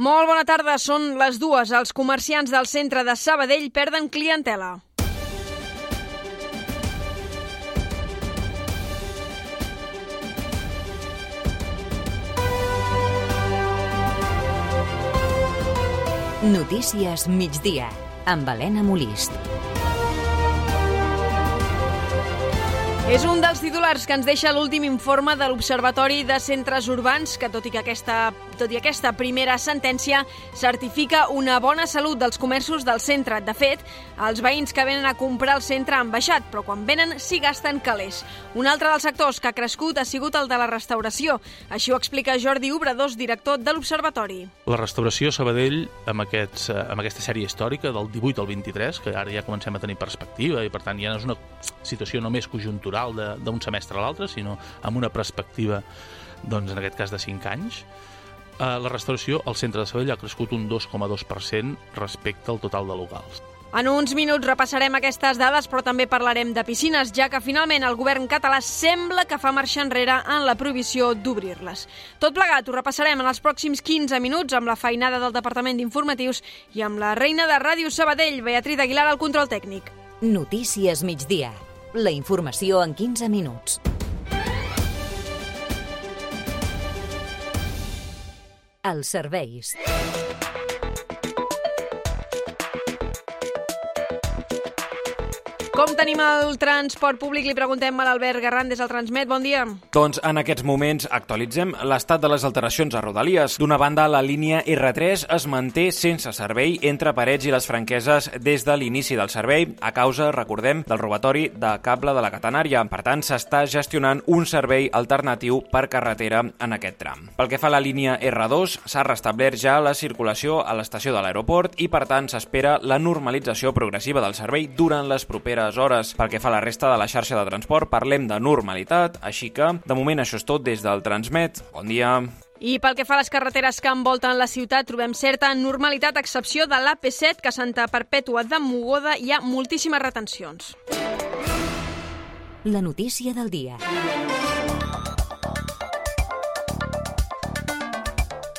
Molt bona tarda, són les dues. Els comerciants del centre de Sabadell perden clientela. Notícies migdia, amb Helena Molist. És un dels titulars que ens deixa l'últim informe de l'Observatori de Centres Urbans, que tot i que aquesta, tot i aquesta primera sentència certifica una bona salut dels comerços del centre. De fet, els veïns que venen a comprar al centre han baixat, però quan venen s'hi gasten calés. Un altre dels sectors que ha crescut ha sigut el de la restauració. Així ho explica Jordi Obradors, director de l'Observatori. La restauració Sabadell, amb, aquests, eh, amb aquesta sèrie històrica del 18 al 23, que ara ja comencem a tenir perspectiva i per tant ja no és una situació només conjuntural d'un semestre a l'altre, sinó amb una perspectiva, doncs, en aquest cas de 5 anys, eh, la restauració al centre de Sabadell ha crescut un 2,2% respecte al total de locals. En uns minuts repassarem aquestes dades, però també parlarem de piscines, ja que finalment el govern català sembla que fa marxa enrere en la prohibició d'obrir-les. Tot plegat ho repassarem en els pròxims 15 minuts amb la feinada del Departament d'Informatius i amb la reina de Ràdio Sabadell, Beatriz Aguilar, al control tècnic. Notícies migdia. La informació en 15 minuts. Els serveis. Com tenim el transport públic? Li preguntem a l'Albert Garran des del Transmet. Bon dia. Doncs en aquests moments actualitzem l'estat de les alteracions a Rodalies. D'una banda, la línia R3 es manté sense servei entre Parets i les Franqueses des de l'inici del servei a causa, recordem, del robatori de cable de la catenària. Per tant, s'està gestionant un servei alternatiu per carretera en aquest tram. Pel que fa a la línia R2, s'ha restablert ja la circulació a l'estació de l'aeroport i, per tant, s'espera la normalització progressiva del servei durant les properes hores. Pel que fa a la resta de la xarxa de transport, parlem de normalitat, així que, de moment, això és tot des del Transmet. Bon dia. I pel que fa a les carreteres que envolten la ciutat, trobem certa normalitat, a excepció de l'AP7, que a Santa Perpètua de Mogoda hi ha moltíssimes retencions. La notícia del dia.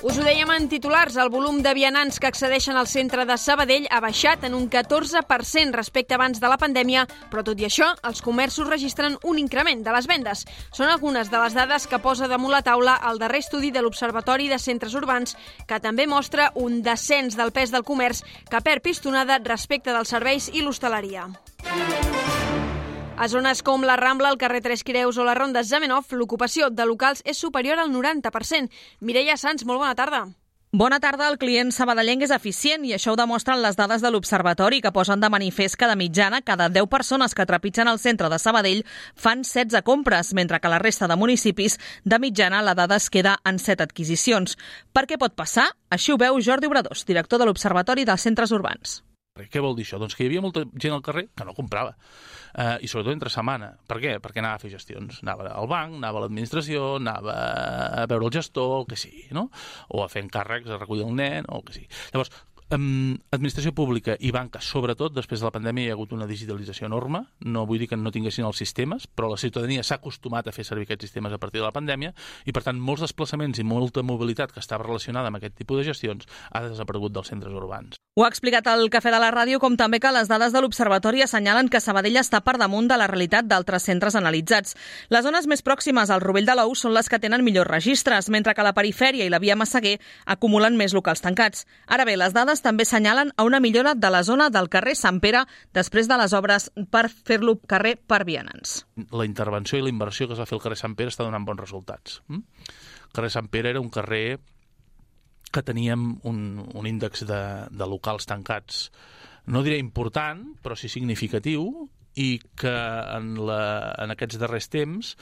Us ho dèiem en titulars, el volum de vianants que accedeixen al centre de Sabadell ha baixat en un 14% respecte abans de la pandèmia, però tot i això, els comerços registren un increment de les vendes. Són algunes de les dades que posa damunt la taula el darrer estudi de l'Observatori de Centres Urbans, que també mostra un descens del pes del comerç que perd pistonada respecte dels serveis i l'hostaleria. A zones com la Rambla, el carrer Tres Creus o la Ronda Zamenhof, l'ocupació de locals és superior al 90%. Mireia Sans, molt bona tarda. Bona tarda. El client sabadellenc és eficient i això ho demostren les dades de l'Observatori que posen de manifest que de mitjana cada 10 persones que trepitgen el centre de Sabadell fan 16 compres, mentre que la resta de municipis de mitjana la dada es queda en 7 adquisicions. Per què pot passar? Així ho veu Jordi Obradors, director de l'Observatori dels Centres Urbans. Què vol dir això? Doncs que hi havia molta gent al carrer que no comprava. Uh, I sobretot entre setmana. Per què? Perquè anava a fer gestions. Anava al banc, anava a l'administració, anava a veure el gestor, el que sigui, no? O a fer encàrrecs, a recollir el nen, o el que sigui. Llavors, um, administració pública i banca, sobretot, després de la pandèmia hi ha hagut una digitalització enorme. No vull dir que no tinguessin els sistemes, però la ciutadania s'ha acostumat a fer servir aquests sistemes a partir de la pandèmia i, per tant, molts desplaçaments i molta mobilitat que estava relacionada amb aquest tipus de gestions ha desaparegut dels centres urbans. Ho ha explicat el Cafè de la Ràdio, com també que les dades de l'Observatori assenyalen que Sabadell està per damunt de la realitat d'altres centres analitzats. Les zones més pròximes al Rovell de l'Ou són les que tenen millors registres, mentre que la perifèria i la via Massaguer acumulen més locals tancats. Ara bé, les dades també senyalen a una millora de la zona del carrer Sant Pere després de les obres per fer-lo carrer per vianants. La intervenció i la inversió que es va fer al carrer Sant Pere està donant bons resultats. El carrer Sant Pere era un carrer que teníem un, un índex de, de locals tancats, no diré important, però sí significatiu, i que en, la, en aquests darrers temps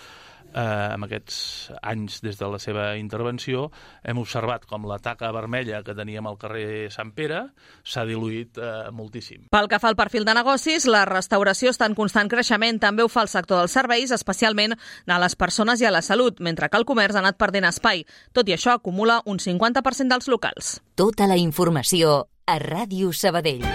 eh, en aquests anys des de la seva intervenció hem observat com la taca vermella que teníem al carrer Sant Pere s'ha diluït eh, moltíssim. Pel que fa al perfil de negocis, la restauració està en constant creixement. També ho fa el sector dels serveis, especialment a les persones i a la salut, mentre que el comerç ha anat perdent espai. Tot i això, acumula un 50% dels locals. Tota la informació a Ràdio Sabadell.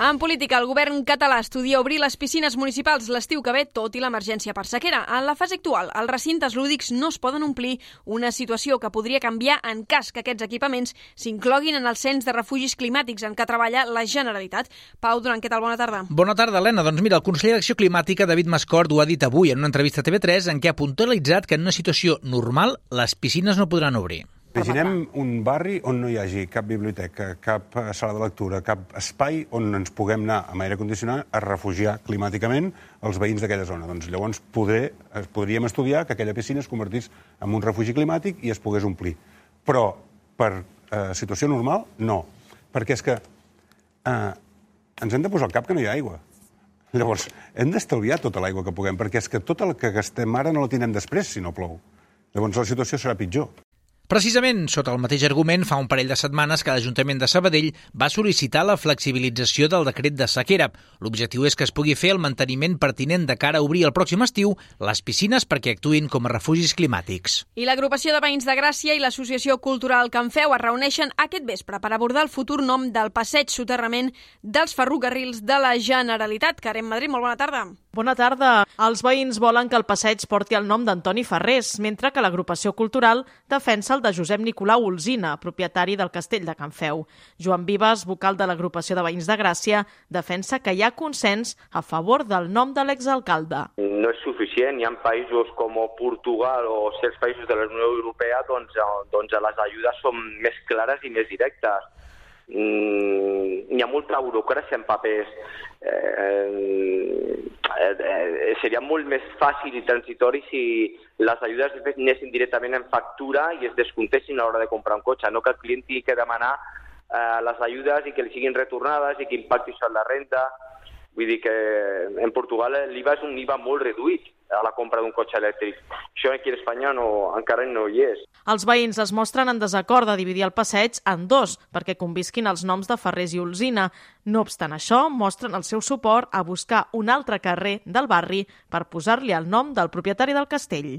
En política, el govern català estudia obrir les piscines municipals l'estiu que ve, tot i l'emergència per sequera. En la fase actual, els recintes lúdics no es poden omplir, una situació que podria canviar en cas que aquests equipaments s'incloguin en el cens de refugis climàtics en què treballa la Generalitat. Pau Duran, què tal? Bona tarda. Bona tarda, Helena. Doncs mira, el conseller d'Acció Climàtica, David Mascort, ho ha dit avui en una entrevista a TV3 en què ha puntualitzat que en una situació normal les piscines no podran obrir. Imaginem un barri on no hi hagi cap biblioteca, cap sala de lectura, cap espai on ens puguem anar amb aire condicionat a refugiar climàticament els veïns d'aquella zona. Doncs llavors poder, podríem estudiar que aquella piscina es convertís en un refugi climàtic i es pogués omplir. Però per eh, situació normal, no. Perquè és que eh, ens hem de posar al cap que no hi ha aigua. Llavors, hem d'estalviar tota l'aigua que puguem, perquè és que tota la que gastem ara no la tindrem després si no plou. Llavors la situació serà pitjor. Precisament, sota el mateix argument, fa un parell de setmanes que l'Ajuntament de Sabadell va sol·licitar la flexibilització del decret de sequera. L'objectiu és que es pugui fer el manteniment pertinent de cara a obrir el pròxim estiu les piscines perquè actuïn com a refugis climàtics. I l'agrupació de veïns de Gràcia i l'Associació Cultural Can Feu es reuneixen aquest vespre per abordar el futur nom del passeig soterrament dels ferrocarrils de la Generalitat. Carem Madrid, molt bona tarda. Bona tarda. Els veïns volen que el passeig porti el nom d'Antoni Ferrés, mentre que l'agrupació cultural defensa el de Josep Nicolau Olzina, propietari del castell de Can Feu. Joan Vives, vocal de l'agrupació de veïns de Gràcia, defensa que hi ha consens a favor del nom de l'exalcalde. No és suficient. Hi ha països com Portugal o certs països de la Unió Europea doncs, doncs les ajudes són més clares i més directes mm, hi ha molta burocràcia en papers. Eh, eh, eh, seria molt més fàcil i transitori si les ajudes anessin directament en factura i es descontessin a l'hora de comprar un cotxe, no que el client tingui que demanar eh, les ajudes i que li siguin retornades i que impacti això en la renta. Vull dir que en Portugal l'IVA és un IVA molt reduït a la compra d'un cotxe elèctric. Això aquí a Espanya no, encara no hi és. Els veïns es mostren en desacord de dividir el passeig en dos perquè convisquin els noms de Ferrés i Olzina. No obstant això, mostren el seu suport a buscar un altre carrer del barri per posar-li el nom del propietari del castell.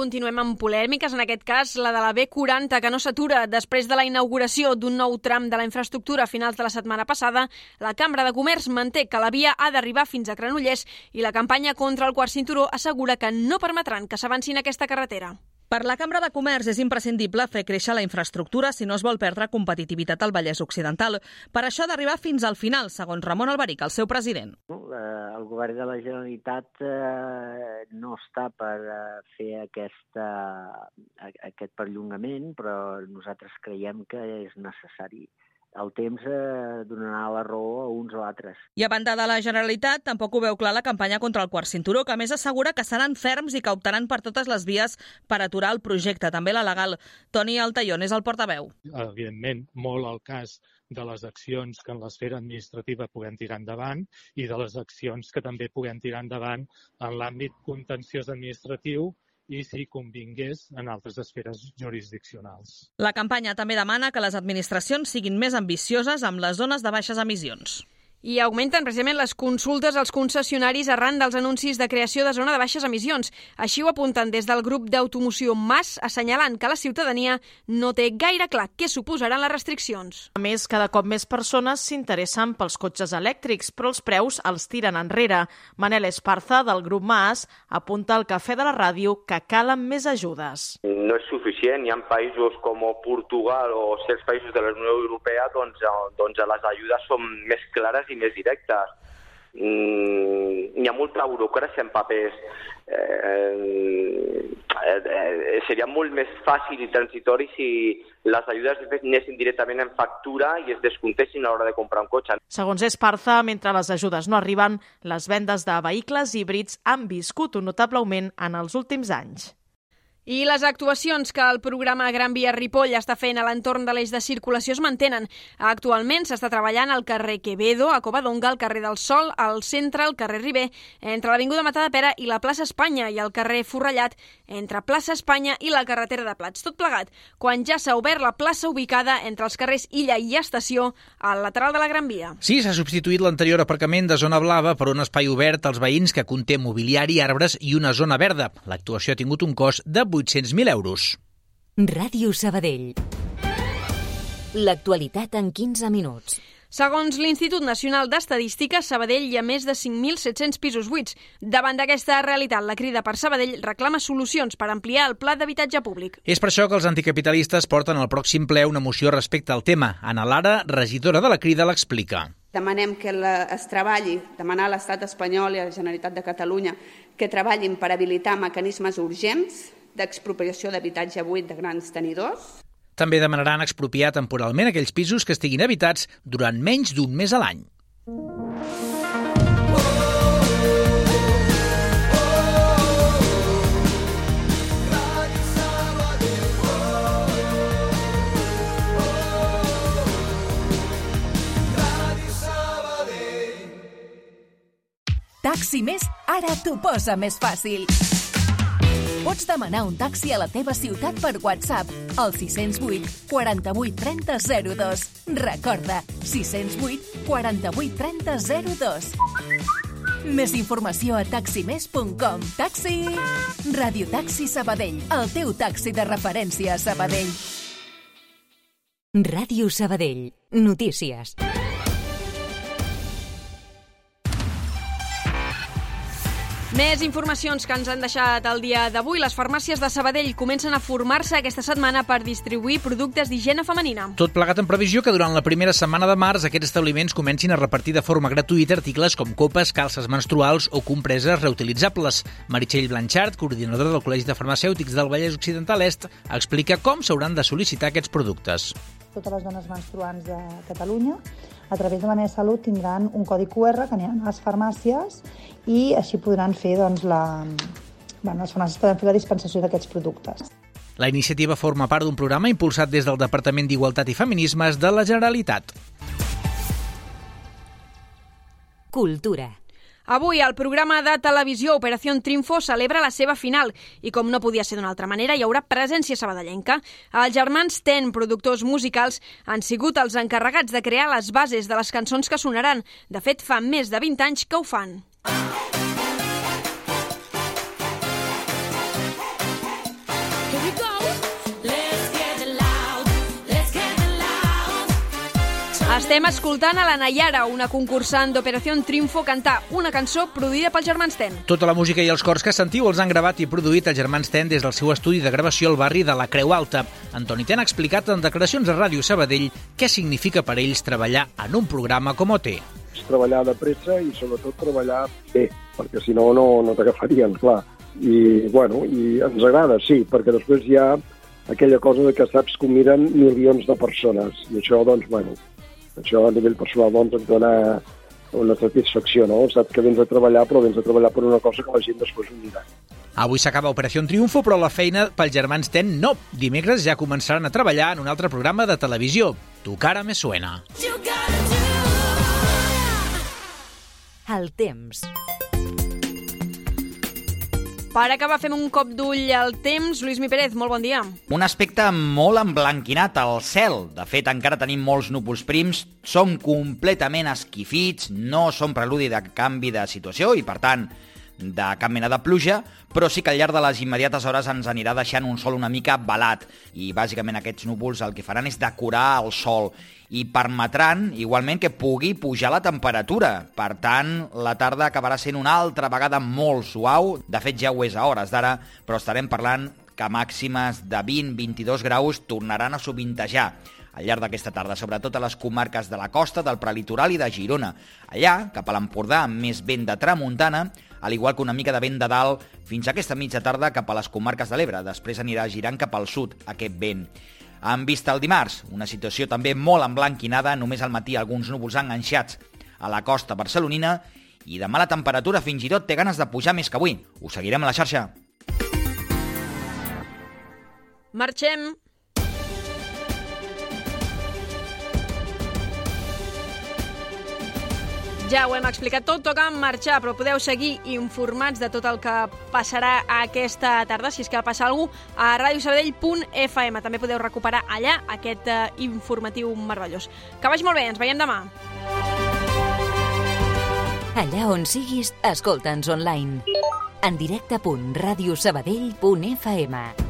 Continuem amb polèmiques, en aquest cas la de la B40, que no s'atura. Després de la inauguració d'un nou tram de la infraestructura a finals de la setmana passada, la Cambra de Comerç manté que la via ha d'arribar fins a Granollers i la campanya contra el quart cinturó assegura que no permetran que s'avancin aquesta carretera. Per la Cambra de Comerç és imprescindible fer créixer la infraestructura si no es vol perdre competitivitat al Vallès Occidental. Per això d'arribar fins al final, segons Ramon Albaric, el seu president. El govern de la Generalitat eh, no està per eh, fer aquesta, aquest perllongament, però nosaltres creiem que és necessari el temps eh, donarà la raó a uns o altres. I a banda de la Generalitat, tampoc ho veu clar la campanya contra el quart cinturó, que més assegura que seran ferms i que optaran per totes les vies per aturar el projecte, també la legal. Toni Altaión és el portaveu. Evidentment, molt el cas de les accions que en l'esfera administrativa puguem tirar endavant i de les accions que també puguem tirar endavant en l'àmbit contenciós administratiu i si convingués en altres esferes jurisdiccionals. La campanya també demana que les administracions siguin més ambicioses amb les zones de baixes emissions i augmenten precisament les consultes als concessionaris arran dels anuncis de creació de zona de baixes emissions. Així ho apunten des del grup d'automoció MAS, assenyalant que la ciutadania no té gaire clar què suposaran les restriccions. A més, cada cop més persones s'interessen pels cotxes elèctrics, però els preus els tiren enrere. Manel Esparza, del grup MAS, apunta al cafè de la ràdio que calen més ajudes. No és suficient. Hi ha països com Portugal o certs països de la Unió Europea doncs, doncs les ajudes són més clares i més directes. Mm, hi ha molta burocràcia en papers. Eh, eh, eh, seria molt més fàcil i transitori si les ajudes anessin directament en factura i es descontessin a l'hora de comprar un cotxe. Segons Esparza, mentre les ajudes no arriben, les vendes de vehicles híbrids han viscut un notable augment en els últims anys. I les actuacions que el programa Gran Via Ripoll està fent a l'entorn de l'eix de circulació es mantenen. Actualment s'està treballant al carrer Quevedo, a Covadonga, al carrer del Sol, al centre, al carrer Ribé, entre l'Avinguda Pera i la plaça Espanya i el carrer Forrellat, entre plaça Espanya i la carretera de Plats. Tot plegat, quan ja s'ha obert la plaça ubicada entre els carrers Illa i Estació, al lateral de la Gran Via. Sí, s'ha substituït l'anterior aparcament de zona blava per un espai obert als veïns que conté mobiliari, arbres i una zona verda. L'actuació ha tingut un cost de 800.000 euros. Ràdio Sabadell. L'actualitat en 15 minuts. Segons l'Institut Nacional d'Estadística, Sabadell hi ha més de 5.700 pisos buits. Davant d'aquesta realitat, la crida per Sabadell reclama solucions per ampliar el pla d'habitatge públic. És per això que els anticapitalistes porten al pròxim ple una moció respecte al tema. Ana Lara, regidora de la crida, l'explica. Demanem que la, es treballi, demanar a l'estat espanyol i a la Generalitat de Catalunya que treballin per habilitar mecanismes urgents d'expropiació d'habitatge buit de grans tenidors. També demanaran expropiar temporalment aquells pisos que estiguin habitats durant menys d'un mes a l'any. Taxi Més ara t'ho posa més fàcil. Pots demanar un taxi a la teva ciutat per WhatsApp al 608 48 30 02. Recorda, 608 48 30 02. Més informació a taximés.com. Taxi! Radio Taxi Sabadell, el teu taxi de referència a Sabadell. Ràdio Sabadell. Notícies. Més informacions que ens han deixat el dia d'avui. Les farmàcies de Sabadell comencen a formar-se aquesta setmana per distribuir productes d'higiene femenina. Tot plegat en previsió que durant la primera setmana de març aquests establiments comencin a repartir de forma gratuïta articles com copes, calces menstruals o compreses reutilitzables. Meritxell Blanchard, coordinadora del Col·legi de Farmacèutics del Vallès Occidental Est, explica com s'hauran de sol·licitar aquests productes. Totes les dones menstruants de Catalunya a través de la meva salut tindran un codi QR que aniran a les farmàcies i així podran fer doncs, la... bueno, les farmàcies poden fer la dispensació d'aquests productes. La iniciativa forma part d'un programa impulsat des del Departament d'Igualtat i Feminismes de la Generalitat. Cultura. Avui el programa de televisió Operació Triunfo celebra la seva final i com no podia ser d'una altra manera hi haurà presència sabadellenca. Els germans Ten, productors musicals, han sigut els encarregats de crear les bases de les cançons que sonaran. De fet, fa més de 20 anys que ho fan. Estem escoltant a la Nayara, una concursant d'Operació Triunfo, cantar una cançó produïda pels germans Ten. Tota la música i els cors que sentiu els han gravat i produït els germans Ten des del seu estudi de gravació al barri de la Creu Alta. Antoni Ten ha explicat en declaracions a Ràdio Sabadell què significa per ells treballar en un programa com OT. És treballar de pressa i sobretot treballar bé, perquè si no, no, no t'agafarien, clar. I, bueno, i ens agrada, sí, perquè després hi ha aquella cosa de que saps que ho miren milions de persones. I això, doncs, bueno, això a nivell personal doncs, et dona una satisfacció, no? Saps que vens a treballar, però vens a treballar per una cosa que la gent després ho dirà. Avui s'acaba Operació Triunfo, però la feina pels germans Ten no. Dimecres ja començaran a treballar en un altre programa de televisió. Tu cara me suena. El temps. Per acabar, fem un cop d'ull al temps. Lluís Mi Pérez, molt bon dia. Un aspecte molt emblanquinat al cel. De fet, encara tenim molts núvols prims, som completament esquifits, no som preludi de canvi de situació i, per tant, de cap mena de pluja, però sí que al llarg de les immediates hores ens anirà deixant un sol una mica balat i bàsicament aquests núvols el que faran és decorar el sol i permetran igualment que pugui pujar la temperatura. Per tant, la tarda acabarà sent una altra vegada molt suau, de fet ja ho és a hores d'ara, però estarem parlant que màximes de 20-22 graus tornaran a sovintejar al llarg d'aquesta tarda, sobretot a les comarques de la costa, del prelitoral i de Girona. Allà, cap a l'Empordà, amb més vent de tramuntana, al igual que una mica de vent de dalt, fins a aquesta mitja tarda cap a les comarques de l'Ebre. Després anirà girant cap al sud, aquest vent. En vista el dimarts, una situació també molt emblanquinada, només al matí alguns núvols enganxats a la costa barcelonina i demà la temperatura fins i tot té ganes de pujar més que avui. Ho seguirem a la xarxa. Marxem. Ja ho hem explicat tot, toca marxar, però podeu seguir informats de tot el que passarà aquesta tarda, si és que va passar alguna cosa, a radiosabadell.fm. També podeu recuperar allà aquest uh, informatiu meravellós. Que vagi molt bé, ens veiem demà. Allà on siguis, escolta'ns online. En directe.radiosabadell.fm